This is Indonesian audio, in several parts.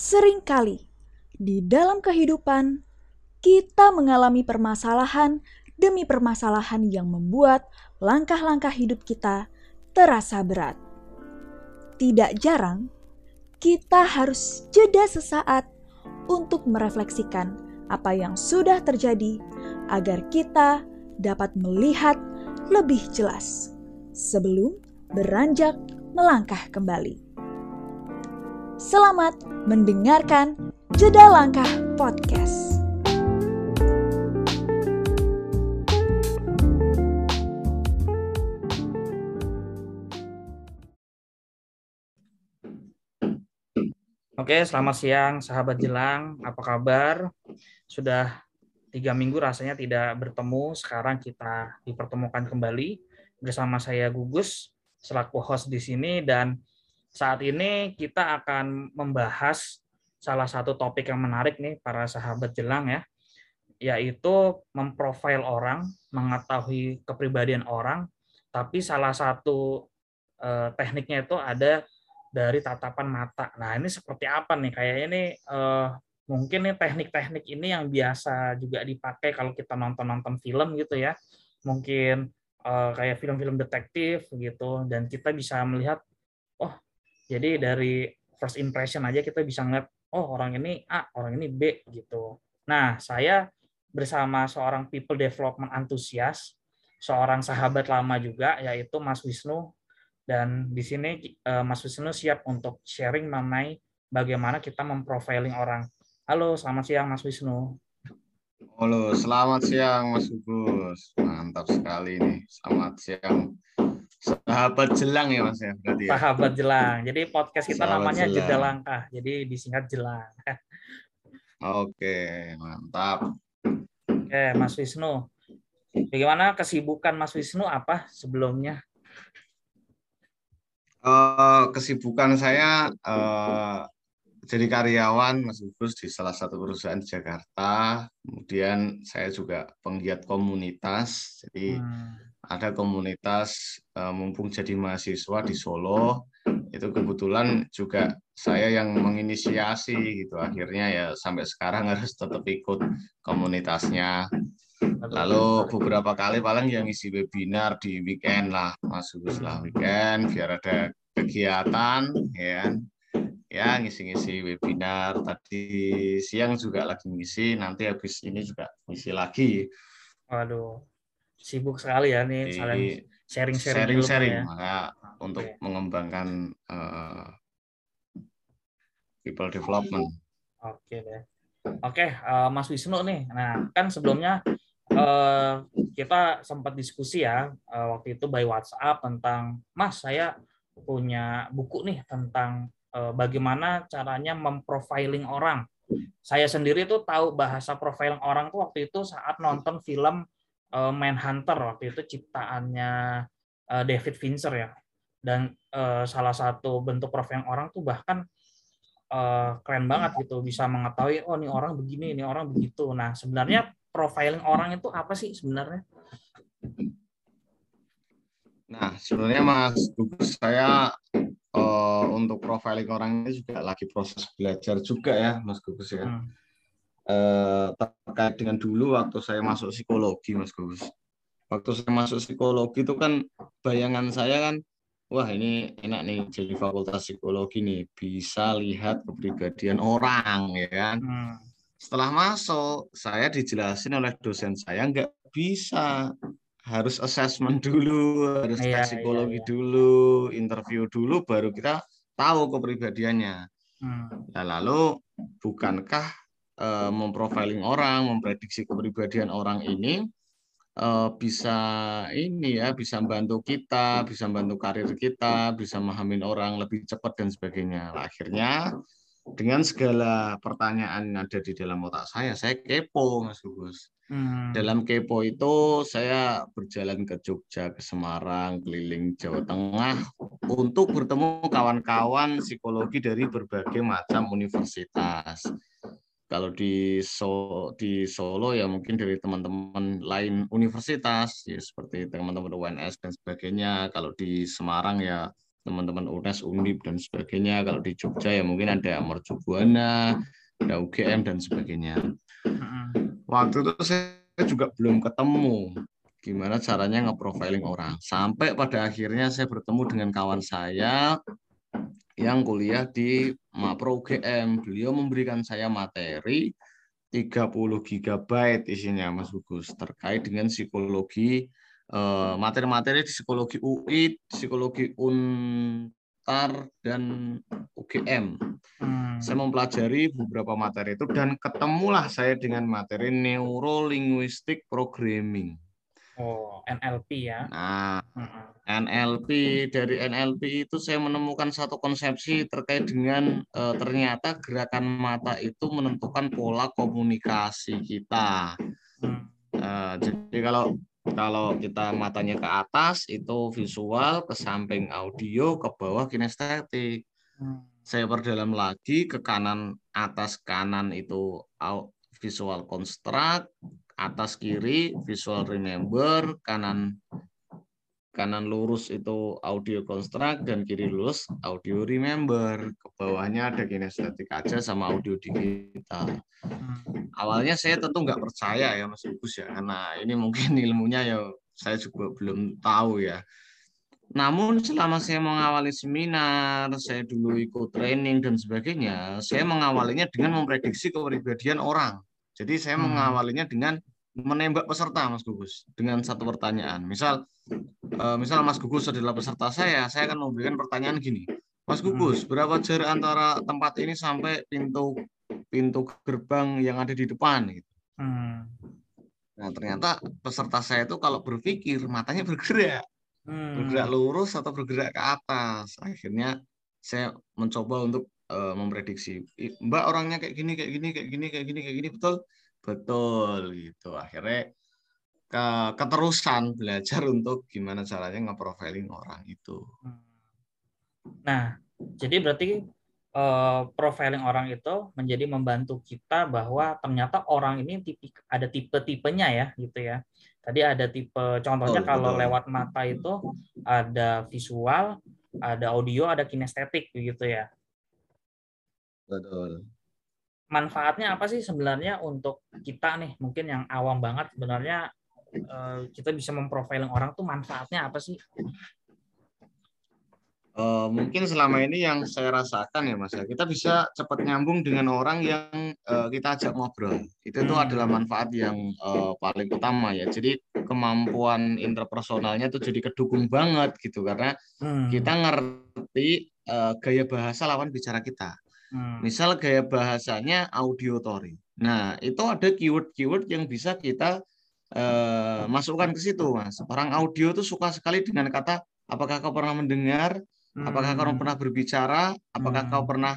Seringkali di dalam kehidupan kita mengalami permasalahan demi permasalahan yang membuat langkah-langkah hidup kita terasa berat. Tidak jarang kita harus jeda sesaat untuk merefleksikan apa yang sudah terjadi agar kita dapat melihat lebih jelas sebelum beranjak melangkah kembali. Selamat mendengarkan Jeda Langkah Podcast. Oke, selamat siang sahabat Jelang. Apa kabar? Sudah tiga minggu rasanya tidak bertemu. Sekarang kita dipertemukan kembali bersama saya Gugus selaku host di sini dan saat ini kita akan membahas salah satu topik yang menarik nih para sahabat jelang ya, yaitu memprofil orang, mengetahui kepribadian orang, tapi salah satu eh, tekniknya itu ada dari tatapan mata. Nah ini seperti apa nih? Kayak ini eh, mungkin nih teknik-teknik ini yang biasa juga dipakai kalau kita nonton-nonton film gitu ya. Mungkin eh, kayak film-film detektif gitu, dan kita bisa melihat, jadi dari first impression aja kita bisa ngeliat, oh orang ini A, orang ini B gitu. Nah, saya bersama seorang people development antusias, seorang sahabat lama juga, yaitu Mas Wisnu. Dan di sini eh, Mas Wisnu siap untuk sharing mengenai bagaimana kita memprofiling orang. Halo, selamat siang Mas Wisnu. Halo, selamat siang Mas Gugus. Mantap sekali nih. Selamat siang Sahabat jelang ya Mas ya berarti ya. Sahabat jelang. Jadi podcast kita Sahabat namanya jelang. Jeda Langkah. Jadi disingkat jelang. Oke, mantap. Oke, Mas Wisnu. Bagaimana kesibukan Mas Wisnu apa sebelumnya? Eh, kesibukan saya eh, jadi karyawan Mas Gugus di salah satu perusahaan di Jakarta. Kemudian saya juga penggiat komunitas. Jadi Hmm, ada komunitas eh, mumpung jadi mahasiswa di Solo. Itu kebetulan juga saya yang menginisiasi gitu. Akhirnya ya sampai sekarang harus tetap ikut komunitasnya. Lalu beberapa kali paling yang isi webinar di weekend lah, Mas lah weekend biar ada kegiatan, ya kan? Ya ngisi-ngisi webinar. Tadi siang juga lagi ngisi, nanti habis ini juga ngisi lagi. Waduh, sibuk sekali ya nih saling sharing-sharing sharing-sharing, ya. maka untuk Oke. mengembangkan eh, people development. Oke deh. Oke, eh, Mas Wisnu nih. Nah, kan sebelumnya eh, kita sempat diskusi ya eh, waktu itu by WhatsApp tentang Mas, saya punya buku nih tentang eh, bagaimana caranya memprofiling orang. Saya sendiri tuh tahu bahasa profiling orang tuh waktu itu saat nonton film eh, Manhunter waktu itu ciptaannya eh, David Fincher ya. Dan eh, salah satu bentuk profiling orang tuh bahkan eh, keren banget gitu bisa mengetahui oh ini orang begini ini orang begitu nah sebenarnya profiling orang itu apa sih sebenarnya Nah, sebenarnya Mas Gugus saya eh, untuk profiling orang ini juga lagi proses belajar juga ya, Mas Gugus ya. Hmm. Eh, terkait dengan dulu waktu saya masuk psikologi, Mas Gugus. Waktu saya masuk psikologi itu kan bayangan saya kan, wah ini enak nih jadi fakultas psikologi nih, bisa lihat kepribadian orang ya kan. Hmm. Setelah masuk, saya dijelasin oleh dosen saya nggak bisa. Harus assessment dulu, harus Iya, tes psikologi iya, iya. dulu, interview dulu, baru kita tahu kepribadiannya. Hmm. Nah, lalu bukankah eh, memprofiling orang, memprediksi kepribadian orang ini eh, bisa ini ya, bisa membantu kita, bisa membantu karir kita, bisa memahamin orang lebih cepat dan sebagainya. Nah, Akhirnya dengan segala pertanyaan yang ada di dalam otak saya, saya kepo, Mas Gugus. Hmm. Dalam kepo itu saya berjalan ke Jogja, ke Semarang, keliling Jawa Tengah untuk bertemu kawan-kawan psikologi dari berbagai macam universitas. Kalau di so di Solo ya mungkin dari teman-teman lain universitas ya seperti teman-teman UNS dan sebagainya. Kalau di Semarang ya teman-teman UNES, UNIP dan sebagainya. Kalau di Jogja ya mungkin ada Mercubuana, ada UGM dan sebagainya. Waktu itu saya juga belum ketemu gimana caranya nge-profiling orang. Sampai pada akhirnya saya bertemu dengan kawan saya yang kuliah di Mapro UGM. Beliau memberikan saya materi 30 GB isinya Mas Gugus terkait dengan psikologi eh, materi-materi di psikologi UI, psikologi Untar dan UGM. Hmm. Saya mempelajari beberapa materi itu dan ketemulah saya dengan materi neurolinguistic programming. Oh, NLP ya. Nah, NLP dari NLP itu saya menemukan satu konsepsi terkait dengan e, ternyata gerakan mata itu menentukan pola komunikasi kita. E, jadi kalau kalau kita matanya ke atas itu visual, ke samping audio, ke bawah kinestetik. Hmm. Saya perdalam lagi ke kanan atas kanan itu visual construct, atas kiri visual remember, kanan kanan lurus itu audio construct dan kiri lurus audio remember. Ke bawahnya ada kinestetik aja sama audio digital. Awalnya saya tentu nggak percaya ya Mas Ibu ya karena ini mungkin ilmunya ya saya juga belum tahu ya. Namun selama saya mengawali seminar, saya dulu ikut training dan sebagainya, saya mengawalinya dengan memprediksi kepribadian orang. Jadi saya hmm. mengawalinya dengan menembak peserta Mas Gugus dengan satu pertanyaan. Misal uh, misal Mas Gugus adalah peserta saya, saya akan memberikan pertanyaan gini. Mas Gugus, hmm. berapa jarak antara tempat ini sampai pintu pintu gerbang yang ada di depan gitu. Hmm. Nah, ternyata peserta saya itu kalau berpikir matanya bergerak. Hmm. Bergerak lurus atau bergerak ke atas. Akhirnya saya mencoba untuk uh, memprediksi. Mbak orangnya kayak gini, kayak gini, kayak gini, kayak gini, kayak gini, betul? Betul gitu. Akhirnya ke keterusan belajar untuk gimana caranya nge-profiling orang itu. Hmm. Nah, jadi berarti uh, profiling orang itu menjadi membantu kita bahwa ternyata orang ini tipe, ada tipe-tipenya ya gitu ya. Tadi ada tipe contohnya oh, kalau betul. lewat mata itu ada visual, ada audio, ada kinestetik begitu ya. Betul manfaatnya apa sih sebenarnya untuk kita nih mungkin yang awam banget sebenarnya uh, kita bisa memprofiling orang tuh manfaatnya apa sih? Uh, mungkin selama ini yang saya rasakan ya mas ya kita bisa cepat nyambung dengan orang yang uh, kita ajak ngobrol itu tuh hmm. adalah manfaat yang uh, paling utama ya jadi kemampuan interpersonalnya tuh jadi kedukung banget gitu karena hmm. kita ngerti uh, gaya bahasa lawan bicara kita Hmm. Misal gaya bahasanya auditory. Nah, itu ada keyword-keyword yang bisa kita uh, masukkan ke situ, Mas. Orang audio itu suka sekali dengan kata apakah kau pernah mendengar, apakah kau hmm. pernah berbicara, apakah hmm. kau pernah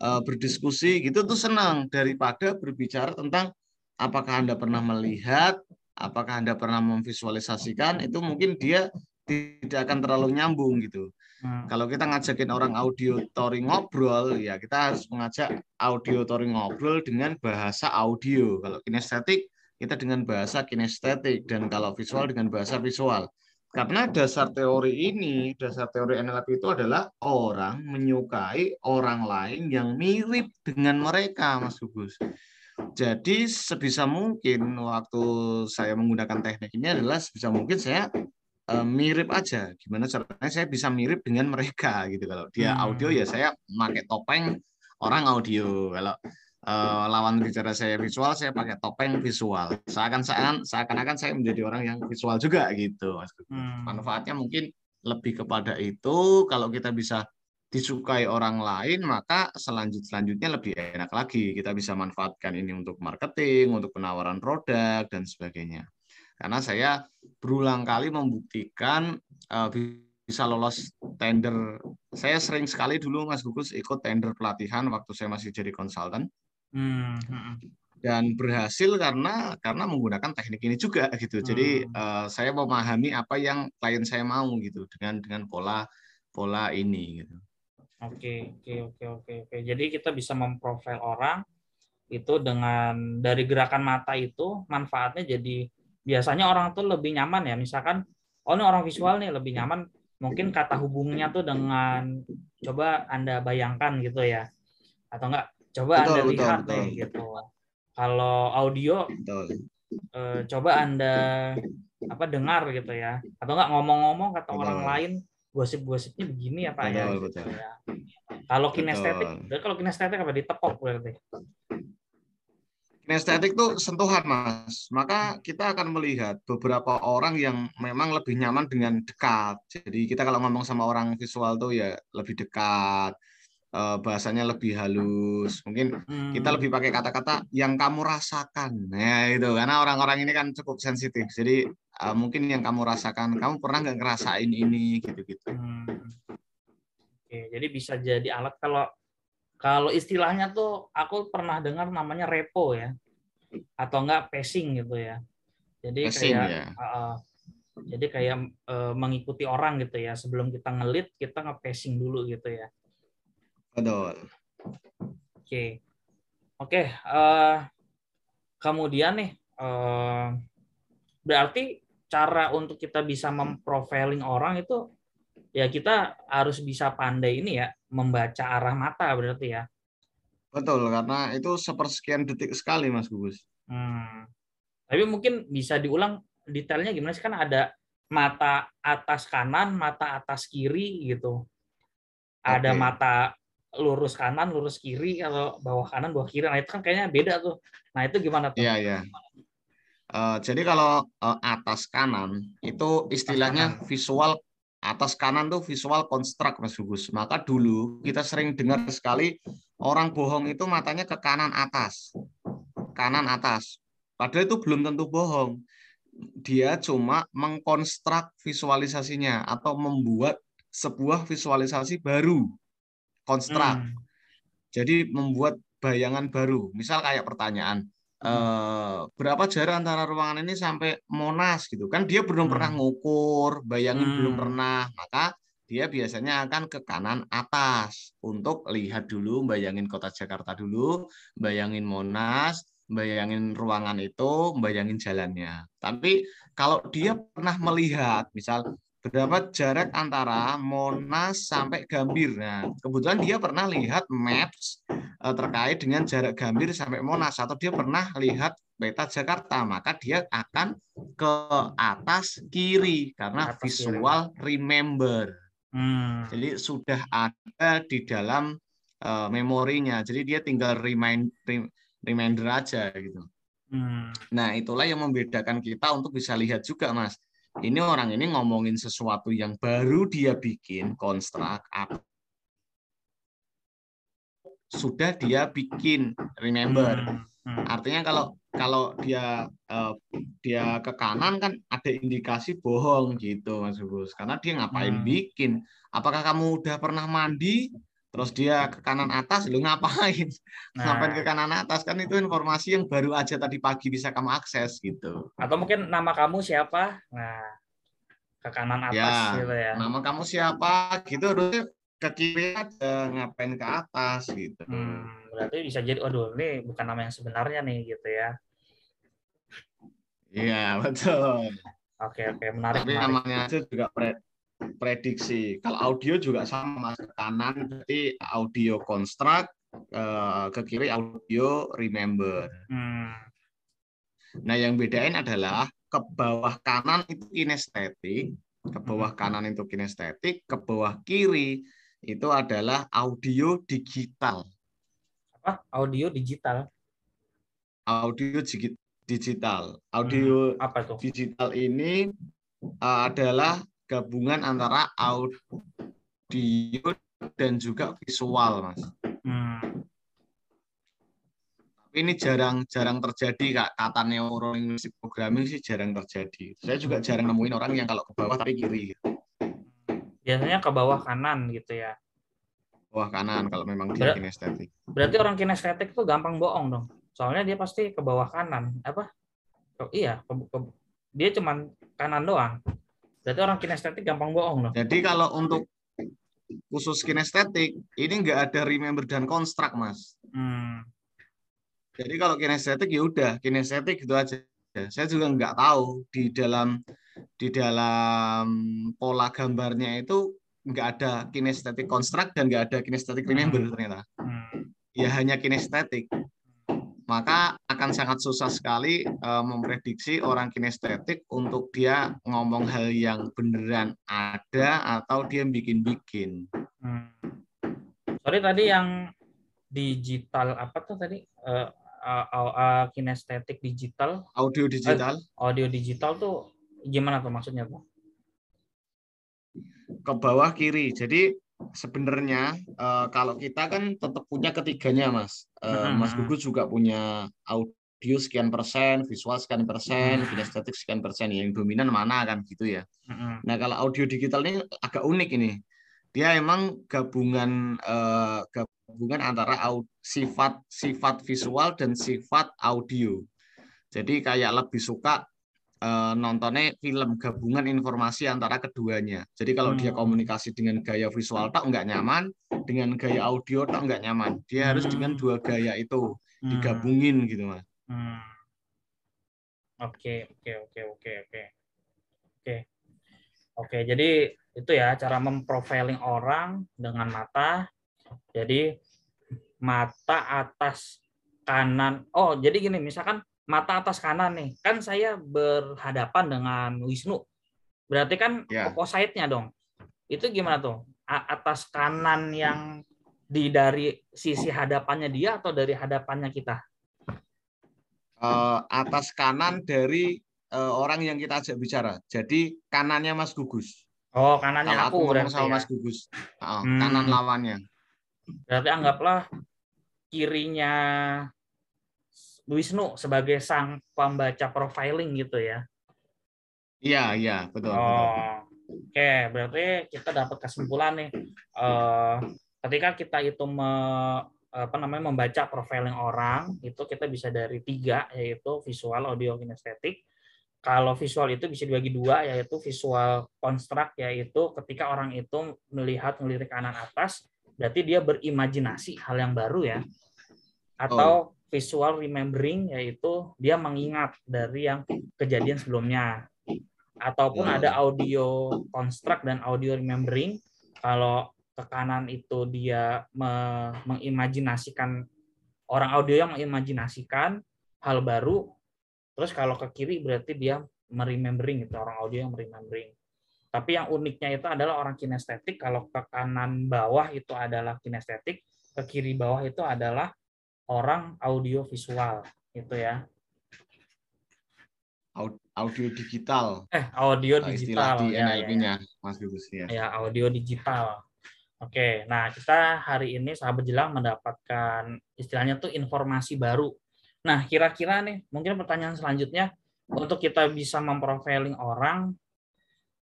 uh, berdiskusi, gitu tuh senang daripada berbicara tentang apakah Anda pernah melihat, apakah Anda pernah memvisualisasikan, itu mungkin dia tidak akan terlalu nyambung gitu. Hmm. Kalau kita ngajakin orang audio touring ngobrol, ya kita harus mengajak audio touring ngobrol dengan bahasa audio. Kalau kinestetik, kita dengan bahasa kinestetik. Dan kalau visual, dengan bahasa visual. Karena dasar teori ini, dasar teori NLP itu adalah orang menyukai orang lain yang mirip dengan mereka, Mas Gugus. Jadi sebisa mungkin waktu saya menggunakan teknik ini adalah sebisa mungkin saya uh, mirip aja. Gimana caranya saya bisa mirip dengan mereka gitu. Kalau dia hmm. audio ya saya pakai topeng orang audio. Kalau uh, lawan bicara saya visual, saya pakai topeng visual. Seakan-akan seakan-akan saya menjadi orang yang visual juga gitu. Hmm. Manfaatnya mungkin lebih kepada itu. Kalau kita bisa disukai orang lain, maka selanjut selanjutnya lebih enak lagi. Kita bisa manfaatkan ini untuk marketing, untuk penawaran produk dan sebagainya karena saya berulang kali membuktikan uh, bisa lolos tender. Saya sering sekali dulu Mas Gugus ikut tender pelatihan waktu saya masih jadi konsultan. Hmm. hmm. Dan berhasil karena karena menggunakan teknik ini juga gitu. Hmm. Jadi uh, saya memahami apa yang klien saya mau gitu dengan dengan pola pola ini gitu. Oke, oke, oke, oke, oke. Jadi kita bisa memprofil orang itu dengan dari gerakan mata itu manfaatnya jadi biasanya orang tuh lebih nyaman ya misalkan oh ini orang visual nih lebih nyaman mungkin kata hubungnya tuh dengan coba anda bayangkan gitu ya atau enggak coba Betul, anda betul, lihat betul. nih gitu kalau audio Betul. eh, coba anda apa dengar gitu ya atau enggak ngomong-ngomong kata Betul. orang lain gosip-gosipnya begini ya pak ya Betul, gitu betul. ya. kalau kinestetik kalau kinestetik apa ditepok berarti Kinestetik tuh sentuhan, Mas. Maka kita akan melihat beberapa orang yang memang lebih nyaman dengan dekat. Jadi kita kalau ngomong sama orang visual tuh ya lebih dekat, eh, bahasanya lebih halus. Mungkin kita Hmm. lebih pakai kata-kata yang kamu rasakan. Nah, itu karena orang-orang ini kan cukup sensitif. Jadi eh, mungkin yang kamu rasakan, kamu pernah nggak ngerasain ini gitu-gitu. Hmm. Oke, jadi bisa jadi alat kalau kalau istilahnya tuh aku pernah dengar namanya repo ya. Atau enggak pacing gitu ya. Jadi Passing kayak ya. uh, jadi kayak uh, mengikuti orang gitu ya. Sebelum kita ngelit, kita nge-pacing dulu gitu ya. Betul. Oke. Oke, eh, kemudian nih eh, berarti cara untuk kita bisa memprofiling orang itu ya kita harus bisa pandai ini ya membaca arah mata berarti ya. Betul, karena itu sepersekian detik sekali, Mas Gugus. Hmm. Tapi mungkin bisa diulang detailnya gimana sih kan ada mata atas kanan, mata atas kiri gitu. Ada Oke. mata lurus kanan, lurus kiri atau bawah kanan, bawah kiri. Nah, itu kan kayaknya beda tuh. Nah, itu gimana tuh? Iya, iya. Eh, jadi kalau eh, atas kanan itu istilahnya kanan. visual atas kanan tuh visual konstruk Mas Gugus. Maka dulu kita sering dengar sekali orang bohong itu matanya ke kanan atas. Kanan atas. Padahal itu belum tentu bohong. Dia cuma mengkonstruk visualisasinya atau membuat sebuah visualisasi baru. Konstruk. Hmm. Jadi membuat bayangan baru. Misal kayak pertanyaan, eh, berapa jarak antara ruangan ini sampai Monas gitu kan? Dia belum Hmm. pernah ngukur, bayangin Hmm. belum pernah. Maka dia biasanya akan ke kanan atas untuk lihat dulu, bayangin kota Jakarta dulu, bayangin Monas, bayangin ruangan itu, bayangin jalannya. Tapi kalau dia pernah melihat, misal berapa jarak antara Monas sampai Gambir. Nah, kebetulan dia pernah lihat maps eh, terkait dengan jarak Gambir sampai Monas atau dia pernah lihat peta Jakarta, maka dia akan ke atas kiri karena Atas kiri. visual remember. Hmm. Jadi sudah ada di dalam eh, memorinya. Jadi dia tinggal remind rem- reminder aja gitu. Hmm. Nah, itulah yang membedakan kita untuk bisa lihat juga, Mas. Ini orang ini ngomongin sesuatu yang baru dia bikin, konstruk, sudah dia bikin, remember. Hmm. Hmm. Artinya kalau kalau dia eh, dia ke kanan kan ada indikasi bohong gitu, Mas Gus. Karena dia ngapain Hmm. bikin? Apakah kamu udah pernah mandi? Terus dia ke kanan atas, lu ngapain? Ngapain ke Nah, kanan atas? Kan itu informasi yang baru aja tadi pagi bisa kamu akses gitu. atau mungkin nama kamu siapa? Nah, ke kanan atas Ya, gitu ya. Nama kamu siapa? Gitu harusnya ke kiri aja, ngapain ke atas gitu. Hmm, berarti bisa jadi, waduh, ini bukan nama yang sebenarnya nih gitu ya. Iya, betul. Oke, oke, menarik, Tapi menarik. namanya aja juga prediksi. Kalau audio juga sama. Ke kanan berarti audio construct, eh, ke kiri audio remember. Hmm. Nah, yang bedain adalah ke bawah kanan itu kinestetik, ke bawah kanan itu kinestetik, ke bawah kiri itu adalah audio digital. Apa? Audio digital. Audio digi- digital. Audio Apa tuh? digital ini uh, adalah gabungan antara audio dan juga visual, Mas. Hmm. Tapi ini jarang-jarang terjadi kak kata neurolinguistic programming sih jarang terjadi. Saya juga jarang nemuin orang yang kalau ke bawah tapi kiri, Biasanya ke bawah kanan gitu ya. bawah kanan kalau memang dia Ber- kinestetik. Berarti orang kinestetik tuh gampang bohong dong. Soalnya dia pasti ke bawah kanan. Apa? Oh, iya, ke- ke- dia cuman kanan doang. Berarti orang kinestetik gampang bohong dong. Jadi kalau untuk khusus kinestetik ini nggak ada remember dan construct, Mas. Hmm. Jadi kalau kinestetik ya udah kinestetik gitu aja. Saya juga nggak tahu di dalam di dalam pola gambarnya itu nggak ada kinestetik construct dan nggak ada kinestetik remember ternyata. Hmm. Ya hanya kinestetik. Maka akan sangat susah sekali uh, memprediksi orang kinestetik untuk dia ngomong hal yang beneran ada atau dia bikin-bikin. Hmm. Sorry tadi yang digital apa tuh tadi? Uh, uh, uh, kinestetik digital. Audio digital. Uh, audio digital tuh gimana tuh maksudnya tuh? Ke bawah kiri. Jadi sebenarnya uh, kalau kita kan tetap punya ketiganya, Mas. Uh, Mas Gugus juga punya audio sekian persen, visual sekian persen, kinestetik sekian persen. Yang dominan mana kan gitu ya. Nah kalau audio digital ini agak unik ini. Dia emang gabungan uh, gabungan antara sifat sifat visual dan sifat audio. Jadi kayak lebih suka uh, nontonnya film gabungan informasi antara keduanya. Jadi kalau hmm. dia komunikasi dengan gaya visual tak nggak nyaman, dengan gaya audio tak nggak nyaman. Dia hmm. harus dengan hmm. dua gaya itu hmm. digabungin gitu mas. Hmm. Oke oke oke oke oke oke oke. Jadi itu ya cara memprofiling orang dengan mata. Jadi mata atas kanan. Oh jadi gini misalkan mata atas kanan nih, kan saya berhadapan dengan Wisnu. Berarti kan ya. opposite-nya dong. Itu gimana tuh? Atas kanan yang di dari sisi hadapannya dia atau dari hadapannya kita? Uh, atas kanan dari uh, orang yang kita ajak bicara. Jadi kanannya Mas Gugus. Oh, kanannya Kalau aku, aku ngomong sama ya? Mas Gugus. Uh, hmm. Kanan lawannya. Berarti anggaplah kirinya Wisnu sebagai sang pembaca profiling gitu ya. Iya, iya, betul. Oh, betul. Oke, berarti kita dapat kesimpulan nih. Uh, ketika kita itu me, apa namanya membaca profiling orang, itu kita bisa dari tiga, yaitu visual, audio, kinestetik. Kalau visual itu bisa dibagi dua, yaitu visual construct, yaitu ketika orang itu melihat melirik kanan atas, berarti dia berimajinasi hal yang baru ya. Atau oh visual remembering yaitu dia mengingat dari yang kejadian sebelumnya. Ataupun ada audio construct dan audio remembering. Kalau ke kanan itu dia me mengimajinasikan orang audio yang mengimajinasikan hal baru. Terus kalau ke kiri berarti dia meremembering itu orang audio yang meremembering. Tapi yang uniknya itu adalah orang kinestetik. Kalau ke kanan bawah itu adalah kinestetik ke kiri bawah itu adalah orang audio visual gitu ya. Audio digital. Eh, audio digital. Istilah di NLP-nya, ya, ya. Mas Gugus ya. Ya, audio digital. Oke, nah kita hari ini sahabat jelang mendapatkan istilahnya tuh informasi baru. Nah, kira-kira nih, mungkin pertanyaan selanjutnya untuk kita bisa memprofiling orang.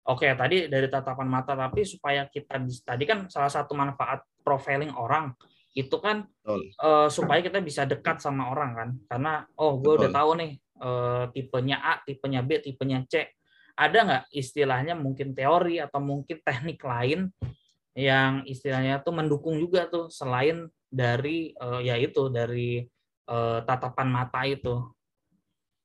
Oke, tadi dari tatapan mata, tapi supaya kita tadi kan salah satu manfaat profiling orang itu kan uh, supaya kita bisa dekat sama orang kan. Karena oh gue udah tahu nih uh, tipenya A tipenya B tipenya C. Ada nggak istilahnya mungkin teori atau mungkin teknik lain yang istilahnya tuh mendukung juga tuh selain dari uh, ya itu dari uh, tatapan mata itu?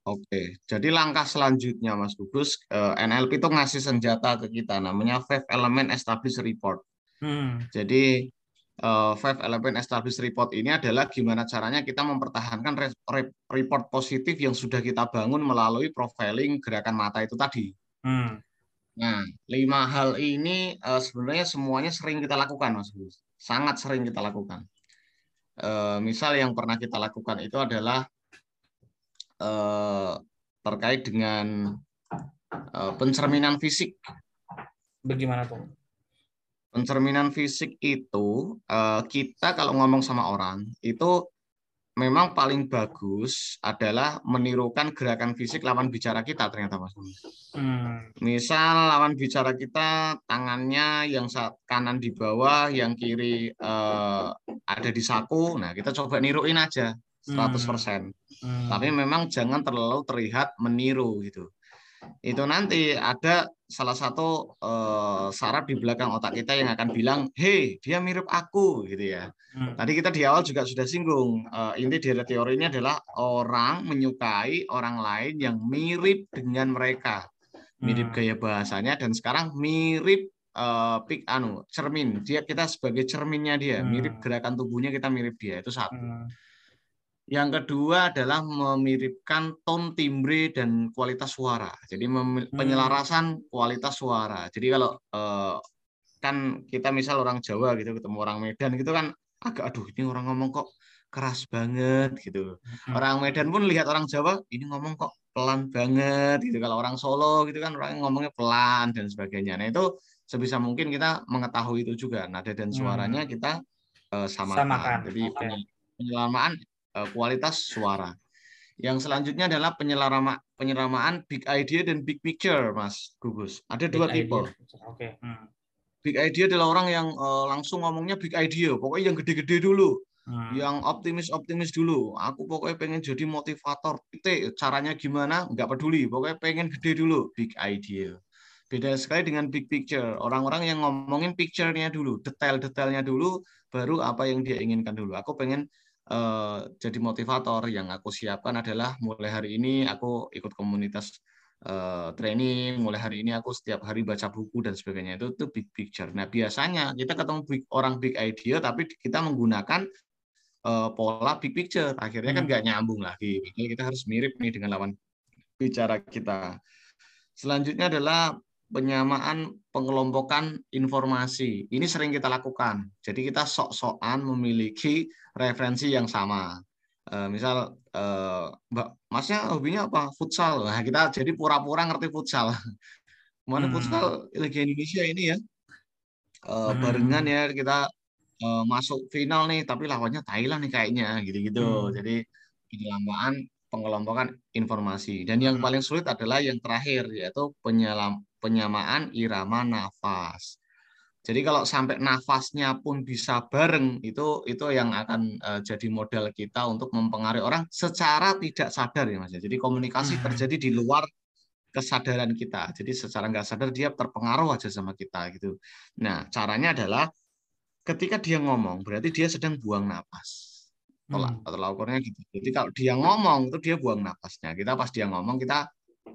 Oke, jadi langkah selanjutnya Mas Gugus, NLP itu ngasih senjata ke kita, namanya Five Element Established Report. Hmm. Jadi uh, Five Element Established Report ini adalah gimana caranya kita mempertahankan re re report positif yang sudah kita bangun melalui profiling gerakan mata itu tadi. Hmm. Nah, lima hal ini uh, sebenarnya semuanya sering kita lakukan, Mas Gus. Sangat sering kita lakukan. Uh, misal yang pernah kita lakukan itu adalah uh, terkait dengan uh, pencerminan fisik. Bagaimana tuh? Pencerminan fisik itu eh, kita kalau ngomong sama orang itu memang paling bagus adalah menirukan gerakan fisik lawan bicara kita ternyata Mas. Hmm. Misal lawan bicara kita tangannya yang kanan di bawah, yang kiri eh, ada di saku. Nah, kita coba niruin aja 100%. Hmm. Hmm. Tapi memang jangan terlalu terlihat meniru gitu itu nanti ada salah satu uh, saraf di belakang otak kita yang akan bilang, "Hei, dia mirip aku," gitu ya. Hmm. Tadi kita di awal juga sudah singgung, uh, inti dari teori ini adalah orang menyukai orang lain yang mirip dengan mereka, mirip Hmm. gaya bahasanya dan sekarang mirip eh, pik anu cermin dia kita sebagai cerminnya dia Hmm. mirip gerakan tubuhnya kita mirip dia itu satu Hmm. Yang kedua adalah memiripkan tone timbre dan kualitas suara. Jadi Hmm. penyelarasan kualitas suara. Jadi kalau eh, kan kita misal orang Jawa gitu ketemu orang Medan gitu kan agak aduh ini orang ngomong kok keras banget gitu. Hmm. orang Medan pun lihat orang Jawa ini ngomong kok pelan banget gitu. Kalau orang Solo gitu kan orang ngomongnya pelan dan sebagainya. Nah itu sebisa mungkin kita mengetahui itu juga nada dan suaranya kita eh, samakan. Samakan, jadi penye- penyelamaan kualitas suara yang selanjutnya adalah penyelama penyelamaan big idea dan big picture mas Gugus ada dua Big tipe idea. Oke. Hmm. big idea adalah orang yang eh, langsung ngomongnya big idea pokoknya yang gede-gede dulu Hmm. yang optimis-optimis dulu. Aku pokoknya pengen jadi motivator. Caranya gimana? Nggak peduli. Pokoknya pengen gede dulu. Big idea. Beda sekali dengan big picture. Orang-orang yang ngomongin picture-nya dulu, detail-detailnya dulu, baru apa yang dia inginkan dulu. Aku pengen eh, jadi motivator. Yang aku siapkan adalah mulai hari ini aku ikut komunitas eh, training. Mulai hari ini aku setiap hari baca buku dan sebagainya. Itu itu big picture. Nah biasanya kita ketemu big- orang big idea, tapi kita menggunakan eh, pola big picture. Akhirnya kan Hmm. nggak nyambung lagi. Makanya kita harus mirip nih dengan lawan bicara kita. Selanjutnya adalah penyamaan pengelompokan informasi. Ini sering kita lakukan. Jadi kita sok-sokan memiliki referensi yang sama. Eh, misal, eh, Mbak, Masnya hobinya apa? Futsal. Nah, kita jadi pura-pura ngerti futsal. Mana Hmm. futsal Liga Indonesia ini ya? Eh, Hmm. barengan ya kita masuk final nih, tapi lawannya Thailand nih kayaknya, gitu-gitu. Hmm. Jadi penyelamaan pengelompokan informasi. Dan yang Hmm. paling sulit adalah yang terakhir, yaitu penyelam, penyamaan irama nafas. Jadi kalau sampai nafasnya pun bisa bareng, itu itu yang akan eh, jadi modal kita untuk mempengaruhi orang secara tidak sadar ya Mas. ya. Jadi komunikasi Hmm. terjadi di luar kesadaran kita. Jadi secara nggak sadar dia terpengaruh aja sama kita gitu. Nah, caranya adalah ketika dia ngomong, berarti dia sedang buang napas. Tolak Hmm. atau ukurnya gitu. Jadi kalau dia ngomong itu dia buang napasnya. Kita pas dia ngomong kita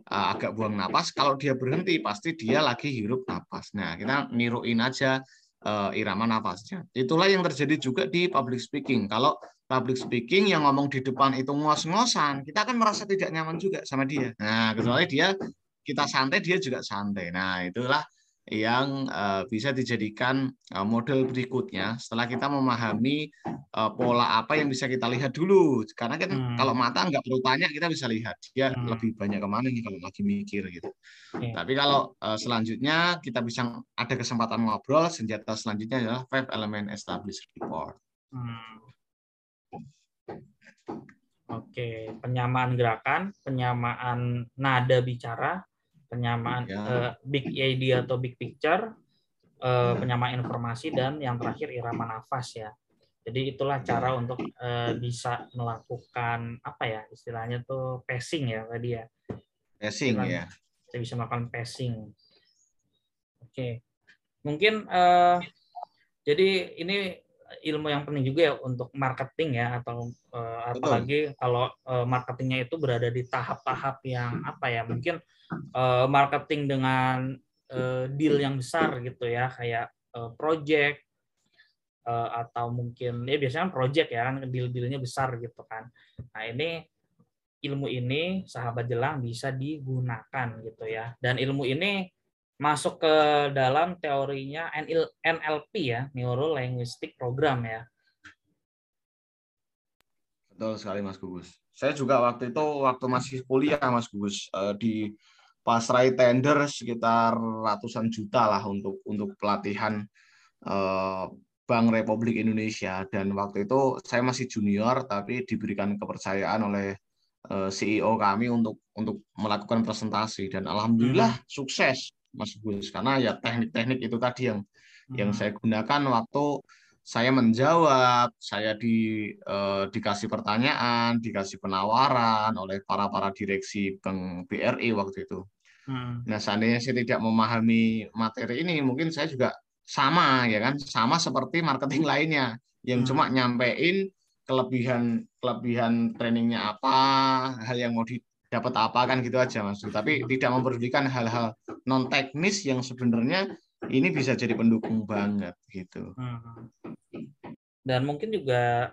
agak buang napas. Kalau dia berhenti pasti dia lagi hirup napas. Nah, kita niruin aja uh, irama napasnya. Itulah yang terjadi juga di public speaking. Kalau public speaking yang ngomong di depan itu ngos-ngosan, kita akan merasa tidak nyaman juga sama dia. Nah, kecuali dia kita santai, dia juga santai. Nah, itulah yang uh, bisa dijadikan uh, model berikutnya setelah kita memahami uh, pola apa yang bisa kita lihat dulu karena kan Hmm. kalau mata nggak perlu tanya kita bisa lihat dia Hmm. lebih banyak ke mana nih kalau lagi mikir gitu Oke. tapi kalau uh, selanjutnya kita bisa ada kesempatan ngobrol senjata selanjutnya adalah five element established report Hmm. Oke, penyamaan gerakan, penyamaan nada bicara, penyamaan Ya. eh, big idea atau big picture, eh, penyamaan informasi dan yang terakhir irama nafas ya. Jadi itulah cara untuk eh, bisa melakukan apa ya istilahnya tuh pacing ya tadi ya. passing Dengan- ya Kita bisa melakukan pacing. Oke, mungkin eh, jadi ini ilmu yang penting juga ya untuk marketing ya atau eh, apalagi kalau eh, marketingnya itu berada di tahap-tahap yang apa ya mungkin eh, marketing dengan eh, deal yang besar gitu ya kayak eh, project eh, atau mungkin ya biasanya kan project ya kan deal-dealnya besar gitu kan. Nah ini ilmu ini sahabat jelang bisa digunakan gitu ya dan ilmu ini masuk ke dalam teorinya NL NLP ya Neuro Linguistic Program ya. Betul sekali Mas Gugus. Saya juga waktu itu waktu masih kuliah Mas Gugus eh, di pasrai tender sekitar ratusan juta lah untuk untuk pelatihan eh, Bank Republik Indonesia. Dan waktu itu saya masih junior tapi diberikan kepercayaan oleh eh, CEO kami untuk untuk melakukan presentasi. Dan alhamdulillah sukses Mas Gus karena ya teknik-teknik itu tadi yang yang Hmm. saya gunakan waktu saya menjawab, saya di eh, dikasih pertanyaan, dikasih penawaran oleh para para direksi Bank BRI waktu itu. Hmm. Nah, seandainya saya tidak memahami materi ini, mungkin saya juga sama ya kan, sama seperti marketing lainnya yang Hmm. cuma nyampein kelebihan kelebihan trainingnya apa, hal yang mau di dapat apa kan gitu aja Mas. Tapi tidak memperdulikan hal-hal non teknis yang sebenarnya ini bisa jadi pendukung banget gitu. Hmm. Dan mungkin juga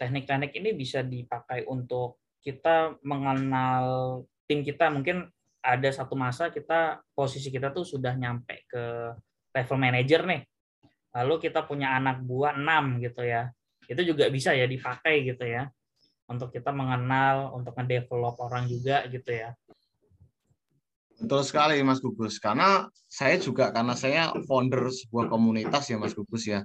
teknik-teknik ini bisa dipakai untuk kita mengenal tim kita. Mungkin ada satu masa kita posisi kita tuh sudah nyampe ke level manager nih. Lalu kita punya anak buah 6 gitu ya. Itu juga bisa ya dipakai gitu ya. Untuk kita mengenal, untuk ngedevelop orang juga gitu ya. Betul sekali Mas Gugus. Karena saya juga karena saya founder sebuah komunitas ya Mas Gugus ya.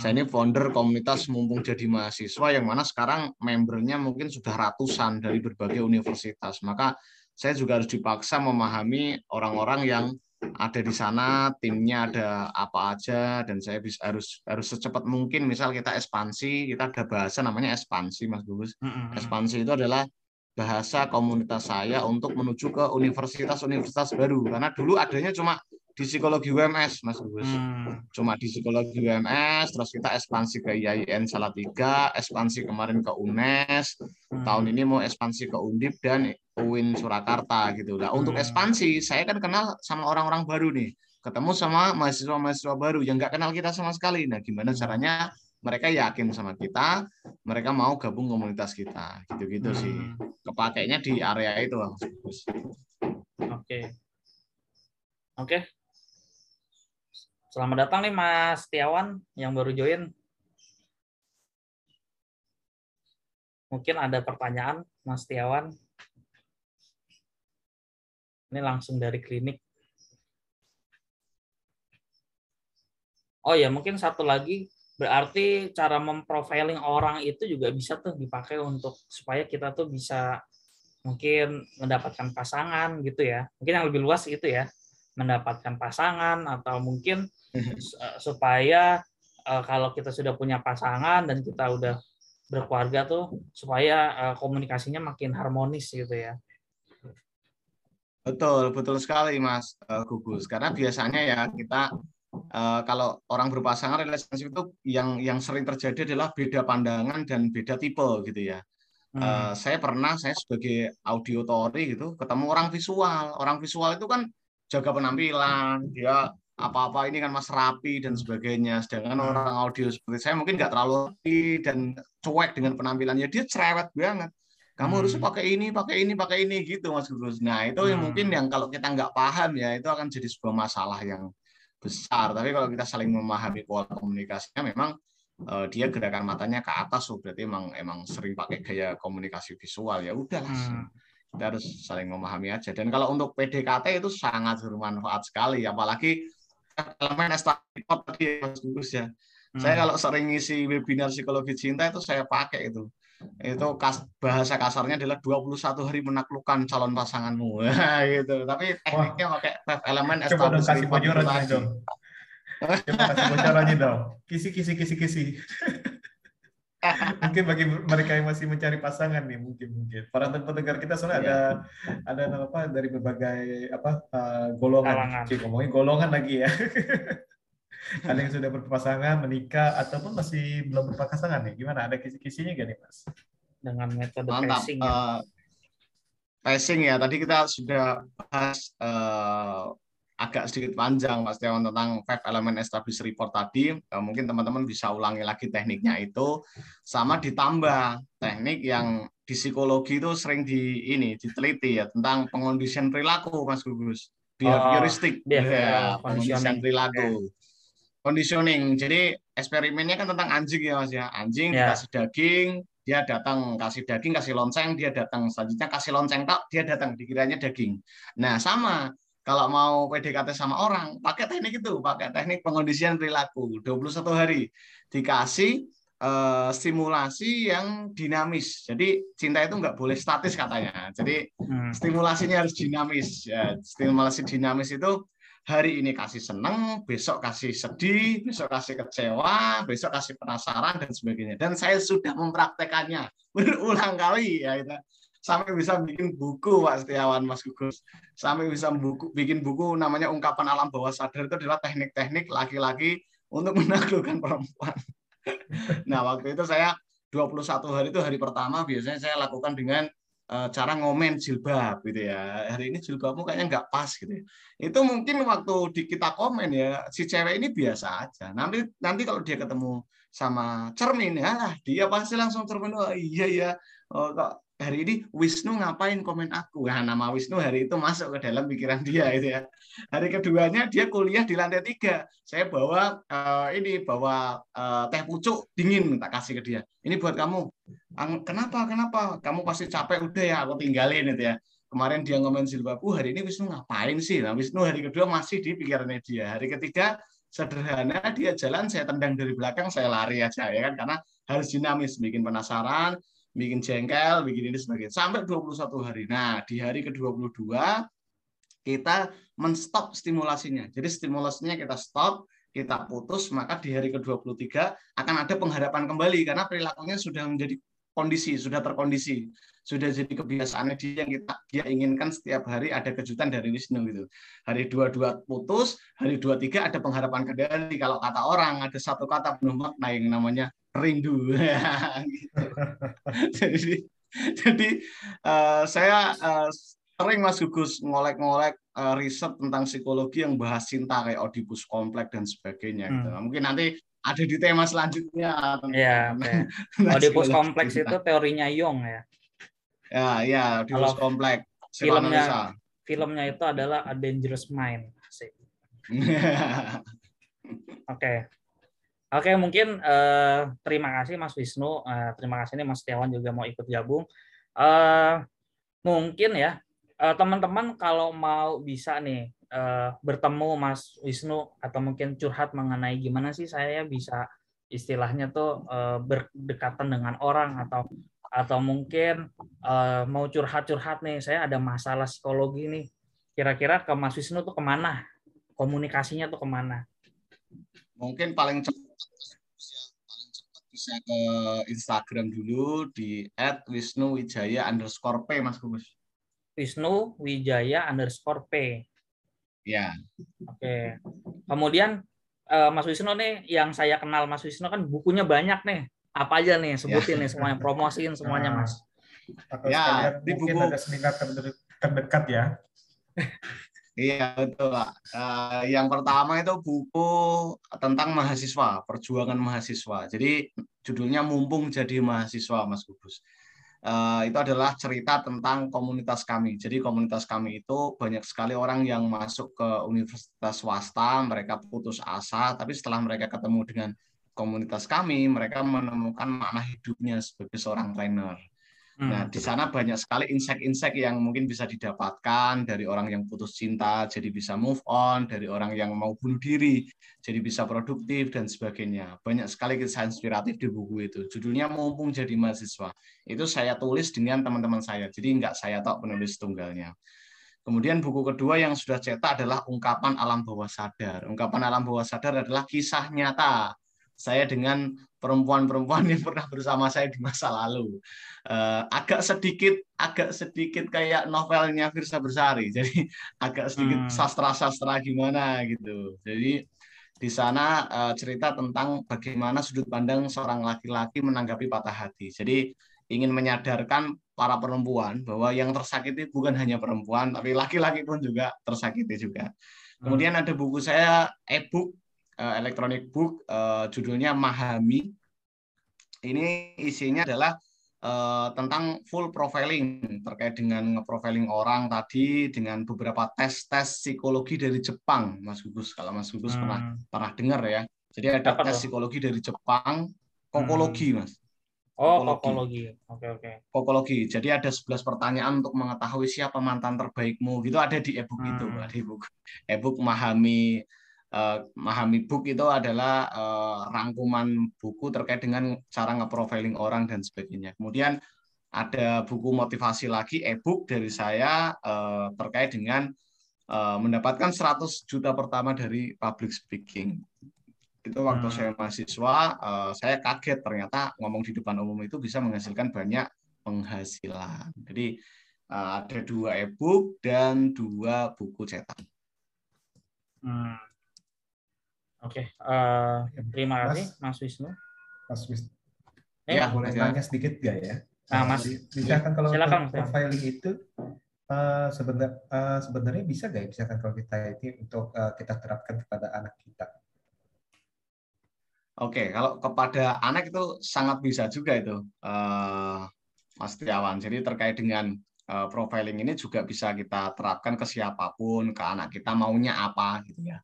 Saya ini founder komunitas mumpung jadi mahasiswa yang mana sekarang membernya mungkin sudah ratusan dari berbagai universitas. Maka saya juga harus dipaksa memahami orang-orang yang ada di sana, timnya ada apa aja dan saya bisa harus harus secepat mungkin. Misal kita ekspansi, kita ada bahasa namanya ekspansi Mas Gugus. Ekspansi itu adalah bahasa komunitas saya untuk menuju ke universitas-universitas baru. Karena dulu adanya cuma di psikologi UMS Mas Gus. Hmm. Cuma di psikologi UMS terus kita ekspansi ke IAIN Salatiga, ekspansi kemarin ke UNES, hmm. tahun ini mau ekspansi ke Undip dan UIN Surakarta gitu. Nah, untuk hmm. ekspansi saya kan kenal sama orang-orang baru nih. Ketemu sama mahasiswa-mahasiswa baru yang nggak kenal kita sama sekali. Nah, gimana hmm. caranya mereka yakin sama kita, mereka mau gabung komunitas kita. Gitu-gitu hmm. sih. Kepakainya di area itu, Mas Gus. Oke. Oke, Selamat datang nih Mas Tiawan yang baru join. Mungkin ada pertanyaan Mas Tiawan. Ini langsung dari klinik. Oh ya, mungkin satu lagi berarti cara memprofiling orang itu juga bisa tuh dipakai untuk supaya kita tuh bisa mungkin mendapatkan pasangan gitu ya. Mungkin yang lebih luas gitu ya mendapatkan pasangan atau mungkin supaya uh, kalau kita sudah punya pasangan dan kita udah berkeluarga tuh supaya uh, komunikasinya makin harmonis gitu ya. Betul, betul sekali Mas uh, Gugus. Karena biasanya ya kita uh, kalau orang berpasangan relationship itu yang yang sering terjadi adalah beda pandangan dan beda tipe gitu ya. Hmm. Uh, saya pernah saya sebagai audiotori gitu ketemu orang visual. Orang visual itu kan jaga penampilan, dia apa-apa ini kan mas rapi dan sebagainya sedangkan hmm. orang audio seperti saya mungkin nggak terlalu rapi dan cuek dengan penampilannya dia cerewet banget kamu hmm. harus pakai ini pakai ini pakai ini gitu mas Gus nah itu hmm. yang mungkin yang kalau kita nggak paham ya itu akan jadi sebuah masalah yang besar tapi kalau kita saling memahami pola komunikasinya memang uh, dia gerakan matanya ke atas so berarti emang emang sering pakai gaya komunikasi visual ya udahlah hmm. kita harus saling memahami aja dan kalau untuk PDKT itu sangat bermanfaat sekali apalagi elemen establishment tadi Mas Gugus ya. Hmm. Saya kalau sering ngisi webinar psikologi cinta itu saya pakai itu. Itu kas, bahasa kasarnya adalah 21 hari menaklukkan calon pasanganmu. gitu. Tapi tekniknya pakai five elemen establishment. Coba kasih bocoran dong. Coba kasih bocoran dong. Kisi kisi kisi kisi mungkin bagi mereka yang masih mencari pasangan nih mungkin mungkin. Para pendengar kita soalnya ada yeah. ada apa dari berbagai apa uh, golongan. Cik, ngomongin golongan lagi ya. Ada yang sudah berpasangan menikah ataupun masih belum berpasangan nih. Gimana? Ada kisi-kisinya gak nih mas? Dengan metode Mantap. passing ya. Uh, passing ya. Tadi kita sudah bahas uh, agak sedikit panjang Mas Dewan tentang five element established report tadi. Eh, mungkin teman-teman bisa ulangi lagi tekniknya itu sama ditambah teknik yang di psikologi itu sering di ini diteliti ya tentang pengondisian perilaku Mas Gugus. Behavioristik oh, ya, pengondisian perilaku. Conditioning. Jadi eksperimennya kan tentang anjing ya Mas ya. Anjing yeah. dikasih daging, dia datang kasih daging, kasih lonceng, dia datang selanjutnya kasih lonceng tak, dia datang dikiranya daging. Nah, sama kalau mau PDKT sama orang, pakai teknik itu, pakai teknik pengondisian perilaku. 21 hari dikasih uh, stimulasi yang dinamis. Jadi cinta itu nggak boleh statis katanya. Jadi hmm. stimulasinya harus dinamis. Ya, stimulasi dinamis itu hari ini kasih seneng, besok kasih sedih, besok kasih kecewa, besok kasih penasaran dan sebagainya. Dan saya sudah mempraktekannya berulang kali ya. Gitu sampai bisa bikin buku Pak Setiawan Mas Gugus sampai bisa buku, bikin buku namanya ungkapan alam bawah sadar itu adalah teknik-teknik laki-laki untuk menaklukkan perempuan nah waktu itu saya 21 hari itu hari pertama biasanya saya lakukan dengan uh, cara ngomen jilbab gitu ya. Hari ini jilbabmu kayaknya nggak pas gitu. Ya. Itu mungkin waktu di kita komen ya si cewek ini biasa aja. Nanti nanti kalau dia ketemu sama cermin ya dia pasti langsung cermin oh iya ya oh, kok hari ini Wisnu ngapain komen aku? Ya nama Wisnu hari itu masuk ke dalam pikiran dia itu ya. Hari keduanya dia kuliah di lantai tiga. Saya bawa uh, ini bawa uh, teh pucuk dingin tak kasih ke dia. Ini buat kamu. Kenapa kenapa? Kamu pasti capek udah ya aku tinggalin itu ya. Kemarin dia ngomen silbabu hari ini Wisnu ngapain sih? Nah Wisnu hari kedua masih di pikirannya dia. Hari ketiga sederhana dia jalan saya tendang dari belakang saya lari aja ya kan. Karena harus dinamis bikin penasaran bikin jengkel, bikin ini sebagainya. Sampai 21 hari. Nah, di hari ke-22 kita menstop stimulasinya. Jadi stimulasinya kita stop, kita putus, maka di hari ke-23 akan ada pengharapan kembali karena perilakunya sudah menjadi kondisi, sudah terkondisi, sudah jadi kebiasaannya dia yang kita dia inginkan setiap hari ada kejutan dari Wisnu gitu. Hari dua dua putus, hari dua tiga ada pengharapan kembali. Kalau kata orang ada satu kata penuh makna yang namanya rindu. gitu. jadi jadi uh, saya uh, sering Mas Gugus ngolek-ngolek uh, riset tentang psikologi yang bahas cinta kayak Oedipus kompleks dan sebagainya. Gitu. Hmm. Mungkin nanti ada di tema selanjutnya. Iya. Okay. Oedipus kompleks itu teorinya Jung ya. Ya, ya, Oedipus kompleks. Filmnya, filmnya itu adalah A Dangerous Mind. Oke. okay. Oke, mungkin uh, terima kasih Mas Wisnu. Uh, terima kasih nih Mas Setiawan juga mau ikut gabung. Uh, mungkin ya teman-teman kalau mau bisa nih uh, bertemu Mas Wisnu atau mungkin curhat mengenai gimana sih saya bisa istilahnya tuh uh, berdekatan dengan orang atau atau mungkin uh, mau curhat-curhat nih saya ada masalah psikologi nih kira-kira ke Mas Wisnu tuh ke mana komunikasinya tuh ke mana mungkin paling cepat bisa ke Instagram dulu di @wisnuwijaya underscore p Mas Gumus. Wisnu Wijaya underscore p. Ya. Oke. Kemudian eh, Mas Wisnu nih, yang saya kenal Mas Wisnu kan bukunya banyak nih. Apa aja nih? Sebutin ya. nih semuanya, promosiin semuanya nah. Mas. Atau ya, di buku ada seminar terdekat ya. Iya betul Pak. Uh, yang pertama itu buku tentang mahasiswa, perjuangan mahasiswa. Jadi judulnya Mumpung Jadi Mahasiswa, Mas Kubus. Uh, itu adalah cerita tentang komunitas kami. Jadi komunitas kami itu banyak sekali orang yang masuk ke universitas swasta, mereka putus asa, tapi setelah mereka ketemu dengan komunitas kami, mereka menemukan makna hidupnya sebagai seorang trainer. Nah, hmm. di sana banyak sekali insight-insight yang mungkin bisa didapatkan dari orang yang putus cinta, jadi bisa move on, dari orang yang mau bunuh diri, jadi bisa produktif, dan sebagainya. Banyak sekali kisah inspiratif di buku itu. Judulnya Mumpung Jadi Mahasiswa. Itu saya tulis dengan teman-teman saya, jadi nggak saya tahu penulis tunggalnya. Kemudian buku kedua yang sudah cetak adalah Ungkapan Alam Bawah Sadar. Ungkapan Alam Bawah Sadar adalah kisah nyata saya dengan perempuan-perempuan yang pernah bersama saya di masa lalu. Uh, agak sedikit agak sedikit kayak novelnya Firsa Bersari. Jadi agak sedikit hmm. sastra-sastra gimana gitu. Jadi di sana uh, cerita tentang bagaimana sudut pandang seorang laki-laki menanggapi patah hati. Jadi ingin menyadarkan para perempuan bahwa yang tersakiti bukan hanya perempuan, tapi laki-laki pun juga tersakiti juga. Hmm. Kemudian ada buku saya e-book uh, electronic book uh, judulnya Mahami. Ini isinya adalah uh, tentang full profiling terkait dengan nge-profiling orang tadi dengan beberapa tes-tes psikologi dari Jepang, Mas Gugus. Kalau Mas Gugus hmm. pernah pernah dengar ya. Jadi ada Apa tes psikologi dari Jepang, kokologi, hmm. Mas. Oh, kokologi. Oke, oke. Okay, Kokologi. Jadi ada 11 pertanyaan untuk mengetahui siapa mantan terbaikmu. Gitu ada di e-book hmm. itu, ada e-book. E-book Mahami Mahami Book itu adalah uh, rangkuman buku terkait dengan cara nge-profiling orang dan sebagainya. Kemudian ada buku motivasi lagi e-book dari saya uh, terkait dengan uh, mendapatkan 100 juta pertama dari public speaking. Itu waktu hmm. saya mahasiswa, uh, saya kaget ternyata ngomong di depan umum itu bisa menghasilkan banyak penghasilan. Jadi uh, ada dua e-book dan dua buku cetak. Hmm. Oke, okay. uh, eh, terima kasih Mas Wisnu. Mas Wisnu. Eh, ya, boleh ya. nanya sedikit gak ya? Nah, Mas, misalkan kalau silakan, profiling itu uh, sebenarnya uh, sebenarnya bisa nggak ya misalkan kalau kita ini untuk uh, kita terapkan kepada anak kita? Oke, kalau kepada anak itu sangat bisa juga itu, uh, Mas Tiawan. Jadi terkait dengan uh, profiling ini juga bisa kita terapkan ke siapa pun, ke anak kita maunya apa gitu ya.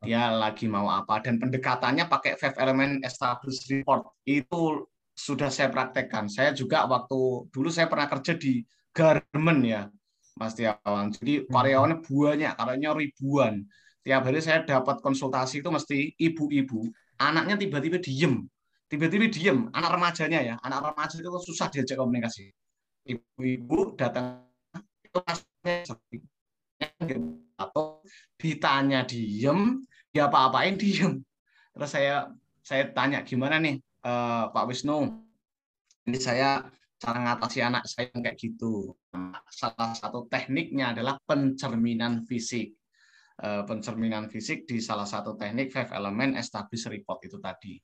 Dia lagi mau apa dan pendekatannya pakai five element established report itu sudah saya praktekkan. Saya juga waktu dulu saya pernah kerja di garment ya, Mas Tiawan. Jadi hmm. karyawannya banyak, karyawannya ribuan. Tiap hari saya dapat konsultasi itu mesti ibu-ibu, anaknya tiba-tiba diem, tiba-tiba diem, anak remajanya ya, anak remaja itu susah diajak komunikasi. Ibu-ibu datang itu atau ditanya diem, dia apa-apain diem. Terus saya saya tanya gimana nih uh, Pak Wisnu, ini saya cara ngatasi anak saya kayak gitu. Salah satu tekniknya adalah pencerminan fisik. Uh, pencerminan fisik di salah satu teknik five element established report itu tadi.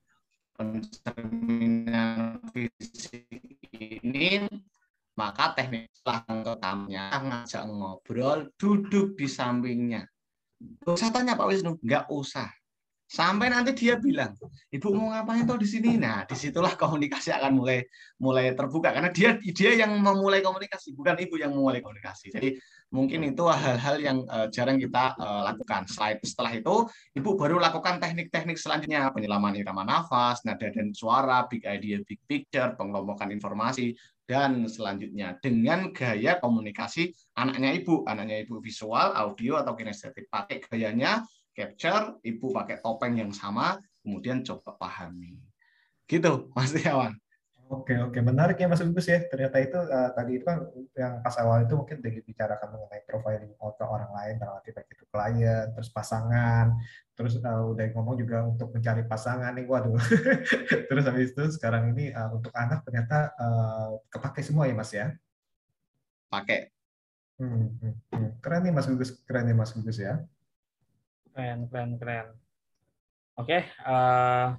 Pencerminan fisik ini maka teknik ketamnya ngajak ngobrol, duduk di sampingnya. Gak usah tanya Pak Wisnu, nggak usah. Sampai nanti dia bilang ibu mau ngapain tuh di sini? Nah di situlah komunikasi akan mulai mulai terbuka karena dia dia yang memulai komunikasi bukan ibu yang memulai komunikasi. Jadi mungkin itu hal-hal yang uh, jarang kita uh, lakukan. Slide setelah itu ibu baru lakukan teknik-teknik selanjutnya. Penyelaman irama nafas nada dan suara big idea big picture pengelompokan informasi dan selanjutnya. Dengan gaya komunikasi anaknya ibu. Anaknya ibu visual audio atau kinestetik. Pakai gayanya capture, ibu pakai topeng yang sama, kemudian coba pahami. Gitu, Mas Tiawan. Oke, oke, menarik ya Mas Agus ya. Ternyata itu uh, tadi itu kan yang pas awal itu mungkin dibicarakan mengenai profiling ke orang lain, dalam arti baik itu klien, terus pasangan, terus uh, udah ngomong juga untuk mencari pasangan nih, waduh. terus habis itu sekarang ini uh, untuk anak ternyata uh, kepake semua ya Mas ya? Pakai. Hmm, hmm, hmm. Keren nih Mas Gugus, keren nih Mas Gugus ya. Keren, keren, keren. Oke, uh,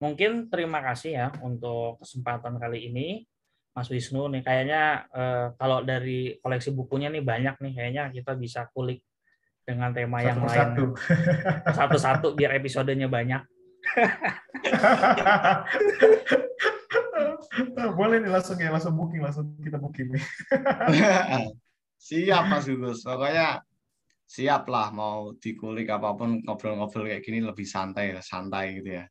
mungkin terima kasih ya untuk kesempatan kali ini, Mas Wisnu. Nih kayaknya uh, kalau dari koleksi bukunya nih banyak nih, kayaknya kita bisa kulik dengan tema satu yang lain. Satu-satu biar episodenya banyak. Boleh nih langsung ya, langsung booking, langsung kita booking nih. Siap Mas Gus. Pokoknya siap lah mau dikulik apa pun ngobrol-ngobrol kayak gini lebih santai santai gitu ya.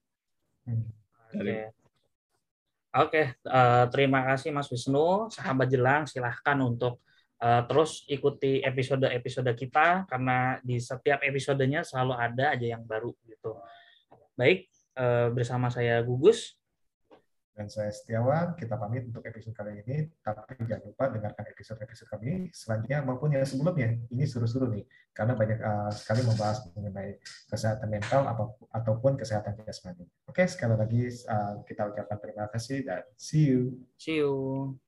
Oke, okay. uh, terima kasih Mas Wisnu, sahabat Jelang, silahkan untuk uh, terus ikuti episode-episode kita karena di setiap episodenya selalu ada aja yang baru gitu. Baik, uh, bersama saya Gugus. Dan saya Setiawan, kita pamit untuk episode kali ini, tapi jangan lupa dengarkan episode-episode kami selanjutnya maupun yang sebelumnya. Ini seru-seru nih, karena banyak uh, sekali membahas mengenai kesehatan mental atau, ataupun kesehatan jasmani. Oke, sekali lagi uh, kita ucapkan terima kasih dan see you. See you.